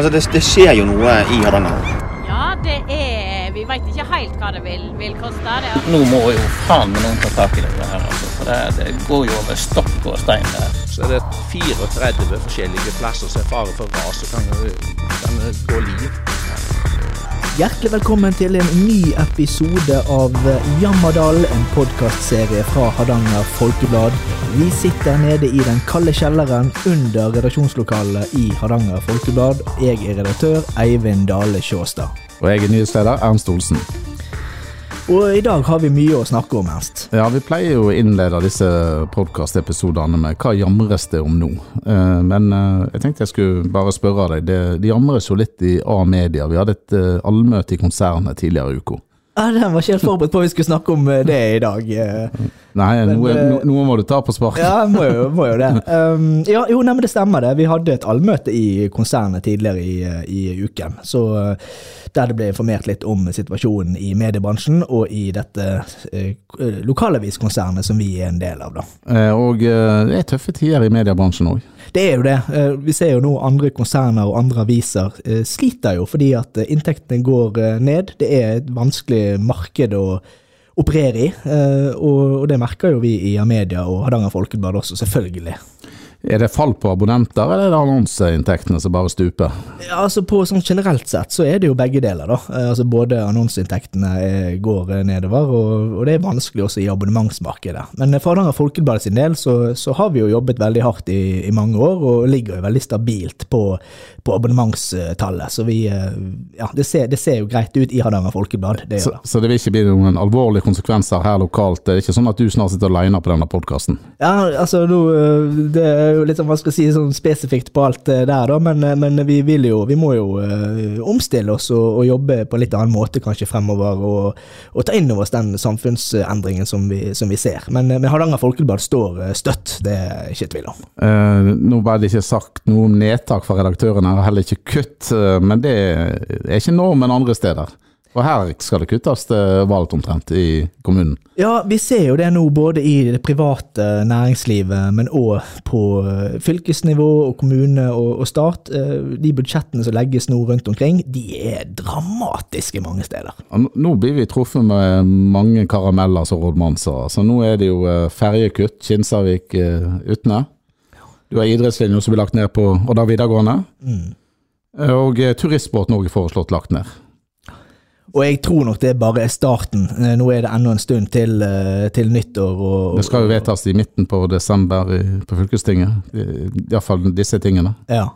Altså, det, det skjer jo noe i Hardanger. Ja, det er Vi veit ikke helt hva det vil, vil koste. Det. Nå må jo faen meg noen ta tak i det her, altså. For det, det går jo over stokk og stein der. Så er det 34 forskjellige plasser som er fare for ras og kan, kan gå liv. Hjertelig velkommen til en ny episode av Jammerdal, en podkastserie fra Hardanger Folkeblad. Vi sitter nede i den kalde kjelleren under redaksjonslokalet i Hardanger Folkeblad. Jeg er redaktør Eivind Dale Sjåstad. Og jeg er nyhetsleder Ernst Olsen. Og i dag har vi mye å snakke om, Ernst. Ja, vi pleier jo å innlede disse podkastepisodene med hva jamres det om nå? Eh, Men eh, jeg tenkte jeg skulle bare spørre deg. Det, det jamres jo litt i A-media. Vi hadde et eh, allmøte i konsernet tidligere i uka. Ja, Den var ikke helt forberedt på at vi skulle snakke om eh, det i dag. eh. Nei, Men, noe, eh, noe må du ta på sparket. Ja, må jo, må jo det. Um, ja, jo, nei, men det stemmer det. Vi hadde et allmøte i konsernet tidligere i, i uken. Så uh, der det ble informert litt om situasjonen i mediebransjen og i dette eh, lokalaviskonsernet som vi er en del av, da. Eh, Og eh, det er tøffe tider i mediebransjen òg. Det er jo det. Eh, Vi ser jo nå andre konserner og andre aviser eh, sliter jo fordi at eh, inntektene går eh, ned. Det er et vanskelig marked å operere i, eh, og det merker jo vi i Amedia og Hardanger Folkeblad også, selvfølgelig. Er det fall på abonnenter, eller er det annonseinntektene som bare stuper? Ja, altså på sånn Generelt sett så er det jo begge deler. da. Eh, Altså Både annonseinntektene eh, går eh, nedover, og, og det er vanskelig også i abonnementsmarkedet. Men for Hardanger Folkeblad sin del så, så har vi jo jobbet veldig hardt i, i mange år, og ligger jo veldig stabilt på, på abonnementstallet. Så vi Ja, det ser, det ser jo greit ut i Hardanger Folkeblad. Det Så, så det vil ikke bli noen alvorlige konsekvenser her lokalt? Det er ikke sånn at du snart sitter alene på denne podkasten? Ja, altså Det jo litt sånn, hva skal jeg si, sånn spesifikt på alt der, da, men, men vi vil jo, vi må jo uh, omstille oss og, og jobbe på en litt annen måte kanskje fremover, og, og ta inn over oss den samfunnsendringen som vi, som vi ser. Men, eh, men Hardanger Folkeblad står eh, støtt, det er ikke tvil om. Uh, nå ble det ikke sagt noe om nedtak fra redaktøren her, heller ikke kutt, men det er ikke normen andre steder. Og her skal det kuttes til valgt omtrent i kommunen. Ja, vi ser jo det nå både i det private næringslivet, men òg på eh, fylkesnivå og kommune og, og stat. Eh, De budsjettene som legges nå rundt omkring, de er dramatiske mange steder. Nå- blir vi truffet med mange karameller, som rådmannen sa. Så nå er det jo eh, ferjekutt, Kinsarvik eh, Utne. Du har idrettslinja som blir lagt ned på Odda videregående. Mm. Og turistbåten òg er foreslått lagt ned. Og jeg tror nok det bare er starten. Eh, Nå er det ennå en stund til, eh, til nyttår. Og, Det skal jo vedtas i midten på desember på fylkestinget. Iallfall disse tingene. Ja.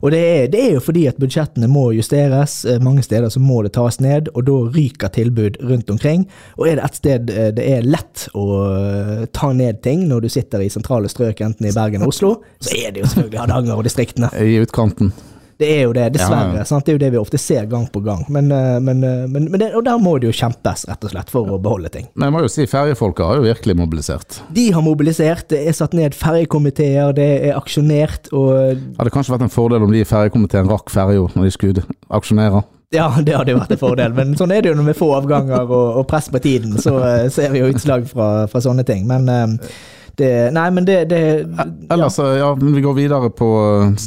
Og det er, det er jo fordi at budsjettene må justeres. Eh, Mange steder så må det tas ned, og da ryker tilbud rundt omkring. Og er det et sted det er lett å ta ned ting når du sitter i sentrale strøk, enten i Bergen og Oslo, så er det jo selvfølgelig Hardanger og distriktene. I utkanten. Det er jo det, dessverre. Ja, ja. Sant? Det er jo det vi ofte ser gang på gang. Men, eh, men, eh, men, men det, og der må det jo kjempes, rett og slett, for å beholde ting. Men jeg må jo si ferjefolka har jo virkelig mobilisert. De har mobilisert, det er satt ned ferjekomiteer, det er aksjonert, og Hadde kanskje vært en fordel om de i ferjekomiteen rakk ferja når de skulle aksjonere. ja, det hadde jo vært en fordel. Men sånn er det jo når vi får avganger og, og press på tiden, så eh, ser vi jo utslag fra, fra sånne ting. Men eh, det Nei, men det, det Ellers, ja, vi går videre på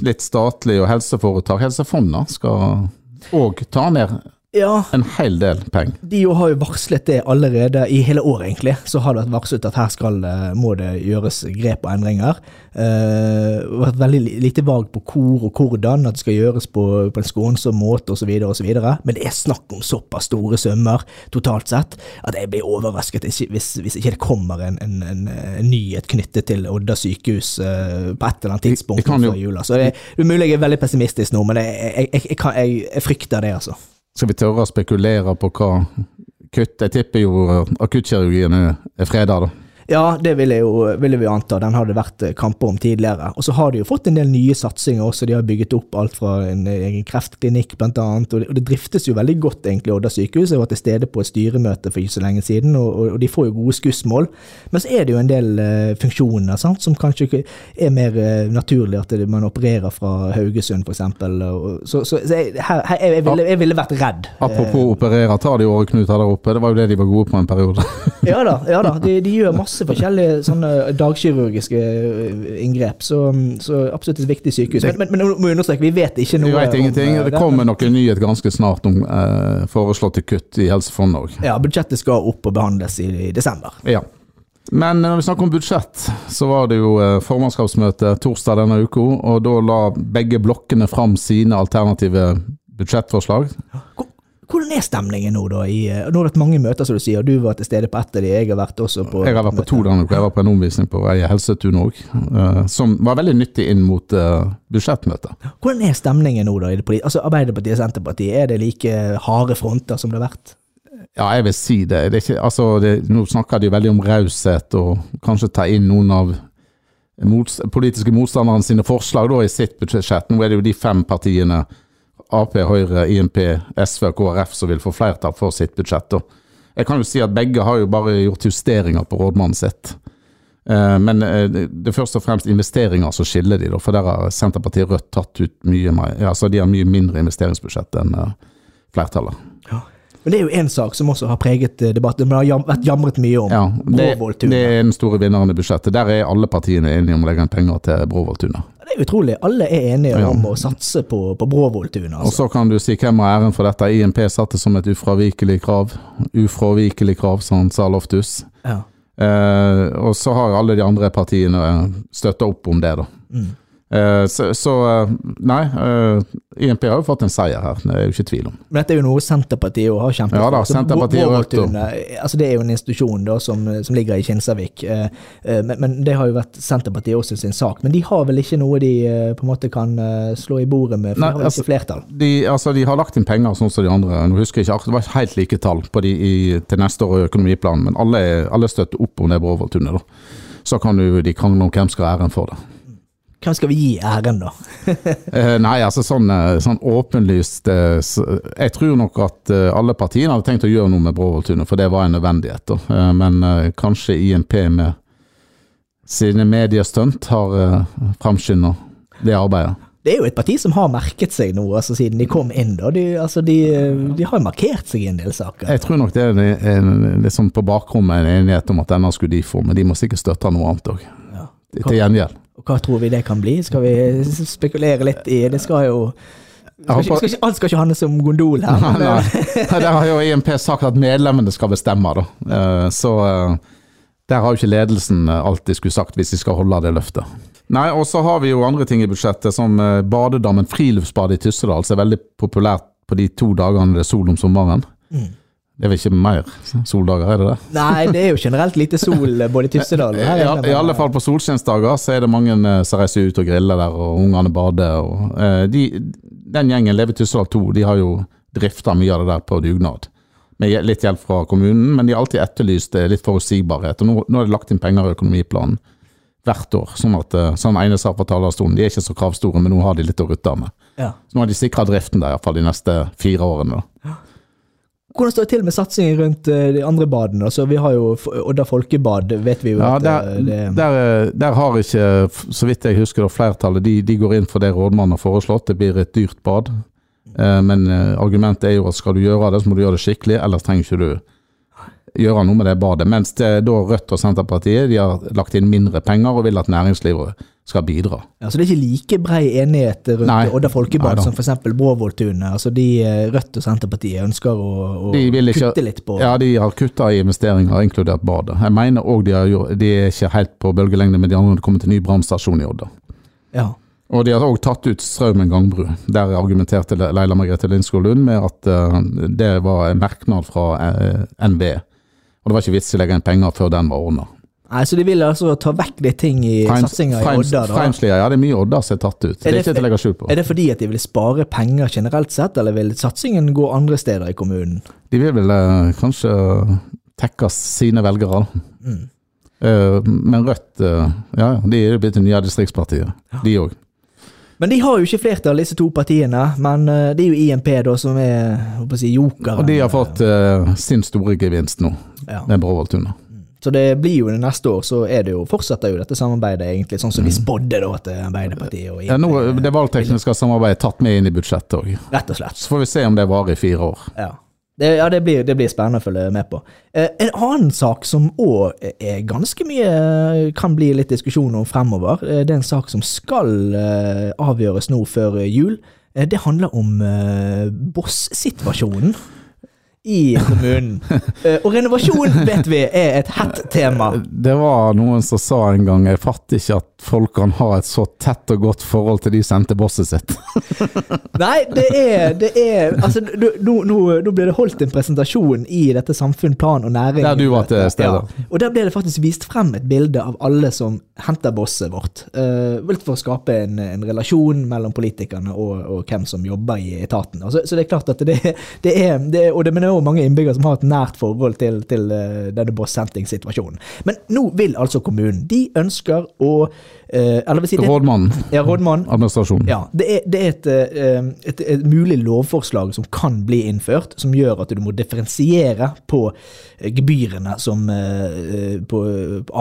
litt statlig og helseforetak. Helsefondet skal òg ta ned ja, en hel del penger. De jo har jo varslet det allerede i hele år, egentlig. Så har det vært varslet at her skal, må det gjøres grep og endringer. Uh, vært veldig lite vag på hvor og hvordan, at det skal gjøres på, på en skånsom måte osv. Men det er snakk om såpass store summer totalt sett at jeg blir overrasket hvis, hvis ikke det kommer en, en, en, en nyhet knyttet til Odda sykehus uh, på et eller annet tidspunkt før jula. Så det er umulig jeg er veldig pessimistisk nå, men jeg, jeg, jeg, jeg frykter det, altså. Skal vi tørre å spekulere på hva kutt Jeg tipper jo akuttkirurgien er freda, da. Ja, det vil jo vil vi anta. Den har det vært eh, kamper om tidligere. Og så har de jo fått en del nye satsinger også. De har bygget opp alt fra en egen kreftklinikk blant annet. Og det, og det driftes jo veldig godt, egentlig, Odda sykehus. Jeg var til stede på et styremøte for ikke så lenge siden, og, og, de får jo gode skussmål. Men så er det jo en del uh, funksjoner sant, som kanskje er mer uh, naturlig at man opererer fra Haugesund, f.eks. Så, så, så jeg, her, her, jeg, ville, jeg ville vært redd. Apropos operere, tar de åreknuter der oppe. Det var jo det de var gode på en periode. Ja da, ja da. De, de gjør masse masse forskjellige sånne dagkirurgiske øh, inngrep, så, så absolutt et viktig sykehus. Men, men, men må understreke, vi vet ikke noe Vi vet ingenting. om øh, Det kommer nok en nyhet ganske snart om eh, foreslåtte kutt i Helse Fond òg. Ja, budsjettet skal opp og behandles i, i desember. Ja. Men når vi snakker om budsjett, så var det jo eh, formannskapsmøte torsdag denne uka, og da la begge blokkene fram sine alternative budsjettforslag. Hvor- Hvordan er stemningen nå, da? I, øh, nå har det vært mange møter, som du sier. Du var til stede på ett av de, jeg har vært også på Jeg har vært på to denne uka, jeg var på en omvisning på Eie helsetun òg, som var veldig nyttig inn mot uh, budsjettmøtet. Hvordan er stemningen nå, da? Altså Arbeiderpartiet og Senterpartiet, er det like harde fronter som det har vært? Ja, jeg vil si det. det, ikke, altså, det nå snakker de veldig om raushet og kanskje ta inn noen av mot, politiske motstanderne sine forslag da, i sitt budsjett. Nå er det jo de fem partiene, Ap, Høyre, INP, SV og KrF, som vil få flertall for sitt budsjett. Jeg kan jo si at begge har jo bare gjort justeringer på rådmannen sitt. Eh, Men eh, det er først og fremst investeringer som skiller de, for der har Senterpartiet Rødt tatt ut mye altså de har mye mindre investeringsbudsjett enn flertallet. flertallet. Men det er jo én sak som også har preget eh, debatten, men det har vært jamret mye om. Ja, det, det er den store vinneren i budsjettet. Der er alle partiene enige om å legge inn penger til Bråvolltunet. Det er utrolig. Alle er enige Ja. om å satse på, på Bråvolltunet. Og Altså. så kan du si hvem har æren for dette. INP satte som et ufravikelig krav. Ufravikelig krav, som han sa Loftus. Ja. Eh, og så har alle de andre partiene støtta opp om det, da. Mm. Eh, så, så eh, nei, eh, INP har jo fått en seier her, det er jo ikke tvil om. Men dette er jo noe Senterpartiet har kjempet Ja da, Senterpartiet og altså Det er jo en institusjon da som, som ligger i Kinsarvik, men, men det har jo vært Senterpartiet også sin sak. Men de har vel ikke noe de på en måte kan slå i bordet med, for Nei, de har altså- ikke flertall. De, altså, de har lagt inn penger sånn som de andre. Nå husker jeg ikke, Det var helt like tall på de i, til neste år i økonomiplanen, men alle, alle støtter opp om det Bråvolltunet. Så kan jo de krangle om hvem skal ha æren for det. Hvem skal vi gi æren, da? Eh, nei, altså sånn, eh, sånn åpenlyst eh, så, Jeg tror nok at eh, alle partiene hadde tenkt å gjøre noe med Bråvolltunet, for det var en nødvendighet. men kanskje INP med sine mediestunt har framskynda det arbeidet. Det er jo et parti som har merket seg nå, altså siden de kom inn. da. De, altså de, de har markert seg i en del saker. Jeg tror nok det er en- liksom på bakrommet en enighet om at denne skulle de få, men de må sikkert støtte noe annet òg. Ja. Til gjengjeld. Hva tror vi det kan bli? Skal vi spekulere litt i Det skal jo skal ikke, skal ikke, Alt skal ikke handle om gondol her. Nei, nei. Der har jo INP sagt at medlemmene skal bestemme, da. Eh, Så eh, der har jo ikke ledelsen eh, alltid skulle sagt hvis de skal holde det løftet. Nei, og så har vi jo andre ting i budsjettet, som badedammen Friluftsbadet i Tyssedal, som er veldig populært på de to dagene det er sol om sommeren. Mm. Det er vel ikke mer soldager, er det det? Nei, det er jo generelt lite sol eh, både i Tyssedal og I, I alle fall på solskinnsdager så er det mange eh, som reiser ut og griller der, og ungene bader. Og, eh, de, den gjengen Leve Tyssedal 2 de har jo drifta mye av det der på dugnad. Med litt hjelp fra kommunen, men de har alltid etterlyst eh, litt forutsigbarhet. Og nå, nå er det lagt inn penger i økonomiplanen hvert år, sånn at sånn ene sa på talerstolen, de er ikke så kravstore, men nå har de litt å rutte med. Ja. Så nå har de sikra driften der, iallfall de neste fire årene. da. Hvordan står det til med satsingen rundt eh, de andre badene? Altså, vi har jo Odda folkebad, vet vi jo Ja, at der, eh, det der, eh, der har ikke, så vidt jeg husker, da, flertallet de, de går inn for det rådmannen har foreslått. Det blir et dyrt bad. Men argumentet er jo at skal du gjøre det, så må du gjøre det skikkelig, ellers trenger ikke du gjøre noe med det badet. Mens det, da Rødt og Senterpartiet de har lagt inn mindre penger og vil at næringslivet skal bidra. Ja, så det er ikke like brei enighet rundt Nei. Odda folkebad som f.eks. Bråvolltunet. Altså de eh, Rødt og Senterpartiet ønsker å, å ikke- kutte litt på Ja, de har kutta i investeringer, inkludert badet. Jeg mener òg de, de er ikke helt på bølgelengde med de andre når det kommer til ny brannstasjon i Odda. Ja. Og de har òg tatt ut Straumen gangbru. Der argumenterte Leila Margrethe Lindskog Lund med at uh, det var en merknad fra uh, NVE. Og det var ikke vits i å legge inn penger før den var ordna. Nei, Så de vil altså ta vekk de ting i satsinga i Odda? da? Freimslia, ja det er mye Odda som er tatt ut. Det er ikke til. Er det fordi at de vil spare penger generelt sett, eller vil satsingen gå andre steder i kommunen? De vil vel eh, kanskje tekke sine velgere. Mm. Eh, men Rødt, eh, ja ja, de er jo blitt det nye distriktspartiet, de òg. Men de har jo ikke flertall, disse to partiene. Men eh, det er jo INP da som er si, jokeren. Og de har fått eh, sin store gevinst nå, Ja. med Bråvolltunet. Så det blir jo neste år, så er det jo, fortsetter jo dette samarbeidet egentlig, sånn som vi spådde da til Arbeiderpartiet og. Ja, nå, det valgtekniske samarbeidet tatt med inn i budsjettet òg. Rett og slett. Så får vi se om det varer i fire år. Ja. Det, ja, det blir, det blir spennende å følge med på. Eh, en annen sak som òg er ganske mye kan bli litt diskusjon om fremover, eh, det er en sak som skal eh, avgjøres nå før jul. Eh, det handler om eh, boss-situasjonen i kommunen. Eh, og renovasjon, vet vi, er et hett tema. Det var noen som sa en gang jeg fatter ikke at folk kan ha et så tett og godt forhold til de sendte bosset sitt. Nei, det er, det er Altså, nå, nå, nå ble det holdt en presentasjon i dette Samfunn, plan og næring. Der du var til stede. Ja. Og der ble det faktisk vist frem et bilde av alle som henter bosset vårt. Uh, for å skape en, en relasjon mellom politikerne og, og, hvem som jobber i etaten. Altså, så det er klart at det, det er, det er og det, Men mange innbyggere som har et nært forhold til, til uh, denne boss-senting-situasjonen. Men nå vil altså kommunen De ønsker å si, det, Rådmannen. Ja, rådmann. Administrasjon. Ja, det er, det er et, et, et, et, mulig lovforslag som kan bli innført, som gjør at du må differensiere på gebyrene som på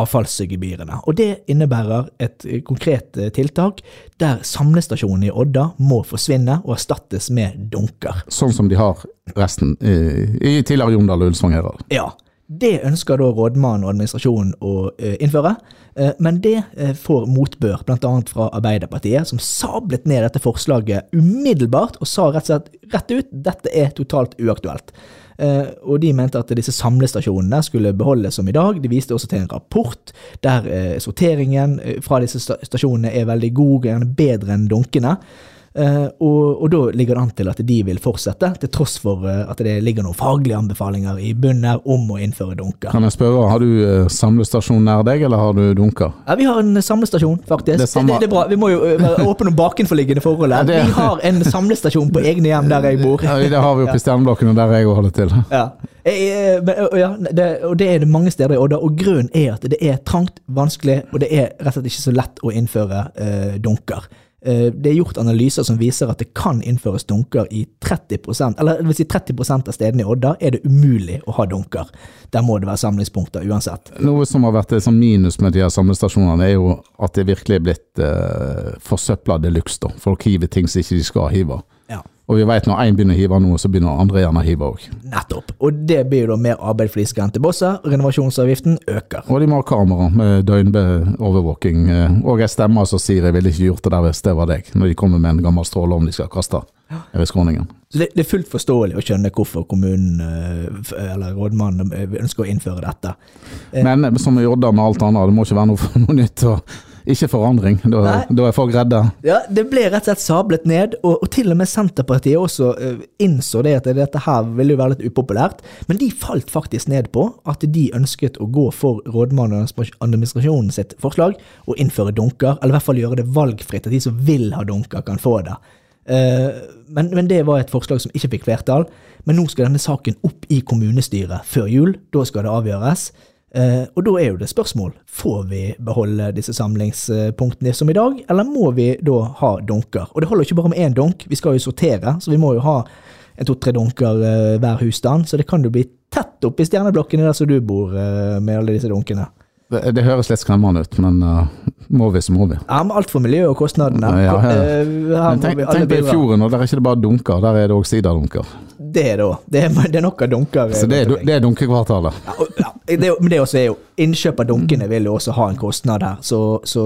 avfallsgebyrene. Og det innebærer et konkret tiltak der samlestasjonen i Odda må forsvinne og erstattes med dunker. Sånn som de har resten i, i tidligere Jondal og Ulsvang Herad. Ja. Det ønsker da rådmannen og administrasjonen å uh, innføre, uh, men det uh, får motbør bl.a. fra Arbeiderpartiet, som sablet ned dette forslaget umiddelbart og sa rett og slett rett ut dette er totalt uaktuelt. Og de mente at disse samlestasjonene skulle beholdes som i dag. De viste også til en rapport der sorteringen fra disse stasjonene er veldig god, gjerne bedre enn dunkene. Uh, og, og, da ligger det an til at de vil fortsette, til tross for at det ligger noen faglige anbefalinger i bunnen her om å innføre dunker. Kan jeg spørre, Har du samlestasjon nær deg, eller har du dunker? Ja, Vi har en samlestasjon, faktisk. Det, det, det, er bra. Vi må jo være åpne om bakenforliggende forhold. Det... Vi har en samlestasjon på egne hjem der jeg bor. Ja, Det har vi oppe i Stjerneblokken, og der jeg holder til. Ja. Jeg, ja, det, og det er det mange steder i Odda, og grunnen er at det er trangt, vanskelig, og det er rett og slett ikke så lett å innføre uh, dunker. Det er gjort analyser som viser at det kan innføres dunker i 30% eller det vil si 30% av stedene i Odda er det umulig å ha dunker. Der må det være samlingspunkter uansett. Noe som har vært et minus med de her samlestasjonene, er jo at det virkelig er blitt eh, forsøpla de luxe. Folk hiver ting som ikke de skal hive. Ja. Og vi vet når én begynner å hive noe, så begynner andre gjerne å hive òg. Nettopp. Og det blir jo da mer arbeid for de skrente bosser. Renovasjonsavgiften øker. Og de må ha kamera med døgnovervåking. Og ei stemme som sier 'jeg ville ikke gjort det der hvis det var deg', når de kommer med en gammel stråle om de skal kaste over skråningen. Så det, det, er fullt forståelig å skjønne hvorfor kommunen eller rådmannen ønsker å innføre dette. Men som i Odda med alt annet, det må ikke være noe, noe nytt. Og ikke forandring. Da, da, er folk redde. Ja, Det ble rett og slett sablet ned, og, og til og med Senterpartiet også uh, innså det at dette her ville jo være litt upopulært. Men de falt faktisk ned på at de ønsket å gå for rådmannen og administrasjonen sitt forslag og innføre dunker, eller i hvert fall gjøre det valgfritt, at de som vil ha dunker, kan få det. Uh, men, men, det var et forslag som ikke fikk flertall. Men nå skal denne saken opp i kommunestyret før jul. Da skal det avgjøres. Uh, og da er jo det spørsmål får vi beholde disse samlingspunktene som i dag, eller må vi da ha dunker? Og det holder ikke bare med én dunk, vi skal jo sortere, så vi må jo ha en to-tre dunker uh, hver husstand. Så det kan jo bli tett oppi stjerneblokkene der som du bor, uh, med alle disse dunkene. Det, det, høres litt skremmende ut, men må vi, så må vi. Ja, men alt for miljøet og kostnadene. Ja, ja. tenk, tenk på i fjorden, og der er ikke det bare dunker, der er det òg siderdunker. Det er det òg. Det, det, er nok av dunker. Så det er, det er dunkekvartalet? Ja, det, men det også er jo Innkjøp av dunkene vil jo også ha en kostnad her, så, så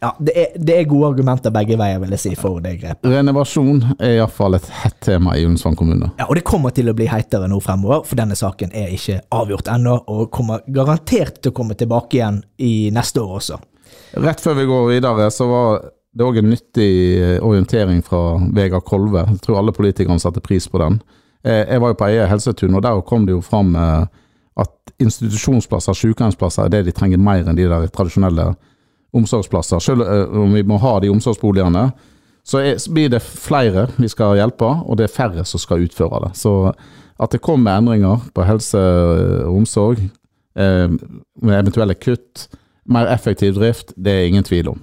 ja, det er, det er, gode argumenter begge veier, vil jeg si, for det grepet. Renovasjon er iallfall et hett tema i Ullensvang kommune. Ja, og det kommer til å bli heitere nå fremover, for denne saken er ikke avgjort ennå, og kommer garantert til å komme tilbake igjen i neste år også. Rett før vi går videre, så var det òg en nyttig orientering fra Vegard Kolve. Jeg tror alle politikerne satte pris på den. Eh, jeg var jo på Eie helsetun, og der kom det jo fram eh, at institusjonsplasser, sykehjemsplasser, er det de trenger mer enn de der tradisjonelle omsorgsplasser. Selv eh, om vi må ha de omsorgsboligene, så blir det flere vi skal hjelpe, og det er færre som skal utføre det. Så at det kommer endringer på helse og omsorg, med eventuelle kutt, mer effektiv drift, det er ingen tvil om.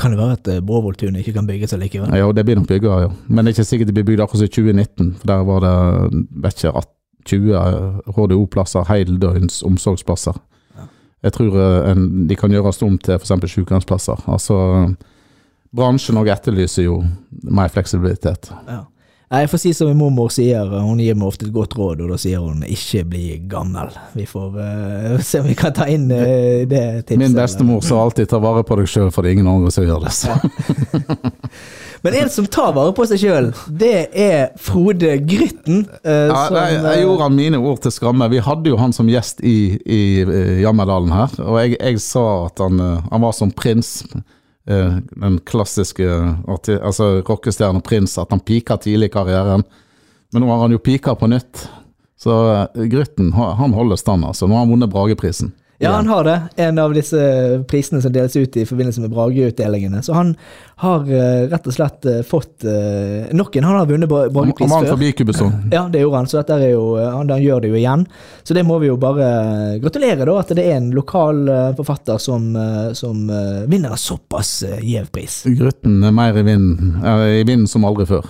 Kan det være at Bråvolltunet ikke kan bygges allikevel? Ja, det blir nok bygget, ja. Men det er ikke sikkert det blir bygd akkurat i 2019. for Der var det vet ikke, 20 HDO-plasser, heldøgns omsorgsplasser. Ja. Jeg tror eh, en, de kan gjøres om til f.eks. sykehjemsplasser. Altså, bransjen òg etterlyser jo mer fleksibilitet. Ja. Jeg får si som min mormor sier, hun gir meg ofte et godt råd, og da sier hun 'ikke bli gammel'. Vi får uh, se om vi kan ta inn uh, det tipset. Min bestemor sa alltid 'ta vare på deg sjøl, for det er ingen andre som gjør det'. Så. Men en som tar vare på seg sjøl, det er Frode Grytten. eh, Ja, som, jeg, jeg eh, gjorde mine ord til skamme. Vi hadde jo han som gjest i, i i Jammerdalen her, og jeg, jeg sa at han, eh, han var som prins. eh, Den klassiske altså rockestjerne prins, at han pika tidlig i karrieren. Men nå har han jo pika på nytt. Så eh, Grytten han han holder stand, altså. Nå har han vunnet Brageprisen. Ja, han har det. En av disse prisene som deles ut i forbindelse med Brageutdelingene. Så han har eh, rett og slett eh, fått uh, nok en. Han har vunnet Bra- Han Bragepris vant før. forbi Kubusson. Ja, det gjorde han, så dette er jo, han, han gjør det jo igjen. Så det må vi jo bare gratulere, da, at det er en lokal eh, forfatter som, eh, som eh, vinner en såpass gjev pris. Grytten er mer i vinden, eh, i vinden som aldri før.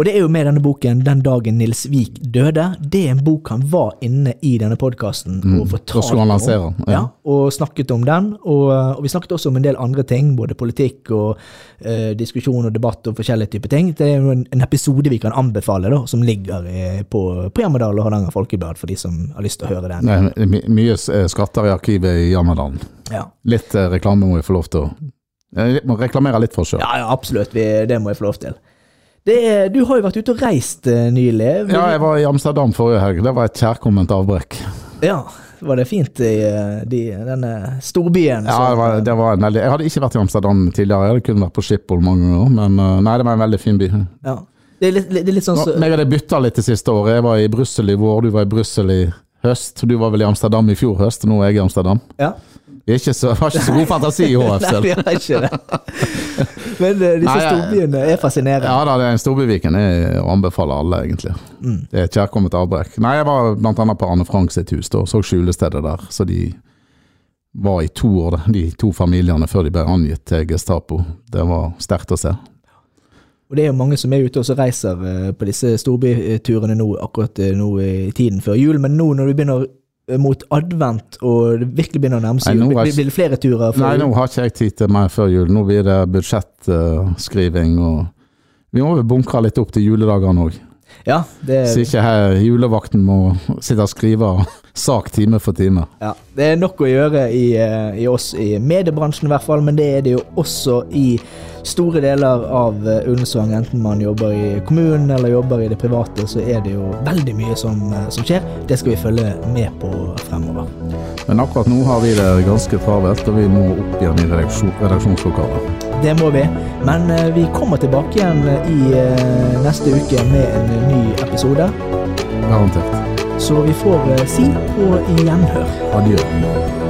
Og det er jo med denne boken 'Den dagen Nils Vik døde'. Det er en bok han var inne i denne podkasten og da fortalte han om. Ja. og snakket om den. Og, og vi snakket også om en del andre ting, både politikk og eh, diskusjon og debatt og forskjellige typer ting. Det er jo en, en episode vi kan anbefale, da, som ligger eh, på, på Jammerdal og Hardanger Folkeblad, for de som har lyst til å høre den. Det er my- mye eh, skatter i arkivet i Jammerdalen. Ja, Litt eh, reklame må vi få lov til å Jeg må reklamere litt for oss sjøl. ja, ja absolutt. Vi, det må jeg få lov til. Det er, du har jo vært ute og reist eh, nylig. Ja, jeg var i Amsterdam forrige helg. Det var et kjærkomment avbrekk. Ja, var det fint i eh, de, denne storbyen? Ja, det var, det var en veldig, Jeg hadde ikke vært i Amsterdam tidligere. Jeg hadde kun vært på Schiphol mange ganger. Men eh, nei, det var en veldig fin by. Ja. Det er litt, det er litt sånn Nå, så, meg og deg bytta litt det siste året. Jeg var i Brussel i vår, du var i Brussel i høst. Du var vel i Amsterdam i fjor høst, nå er jeg i Amsterdam. ja. Vi er ikke så, har ikke så god fantasi i HF selv. Nei, vi har ikke det. Men uh, disse storbyene er fascinerende. Ja da, det er en storbyviken. Jeg anbefaler alle, egentlig. Mm. Det er et kjærkomment avbrekk. Nei, jeg var blant annet på Anne Frank sitt hus da, og så skjulestedet der. Så de var i to år, de to familiene, før de ble angitt til Gestapo. Det var sterkt å se. Og det er jo mange som er ute og reiser eh, på disse storbyturene nå, akkurat eh, nå i tiden før jul. Men nå når du begynner mot advent og det virkelig begynner å nærme seg jul, blir det flere turer Nei, nå har ikke jeg tid til mer før jul. Nå blir det budsjettskriving og Vi må vel bunkre litt opp til juledagene òg. Ja, det, Så ikke her julevakten må sitte og skrive sak time for time. ja, det er nok å gjøre i, eh, i oss i mediebransjen i hvert fall, men det er det jo også i store deler av eh, Ullensvang. Enten man jobber i kommunen eller jobber i det private, så er det jo veldig mye som, eh, som skjer. Det skal vi følge med på fremover. Men akkurat nå har vi det ganske travelt, og vi må opp igjen i redaksjon, redaksjonslokalet. Det må vi. Men eh, vi kommer tilbake igjen i neste uke med en ny episode. Garantert. Så vi får si på gjenhør. Adjø.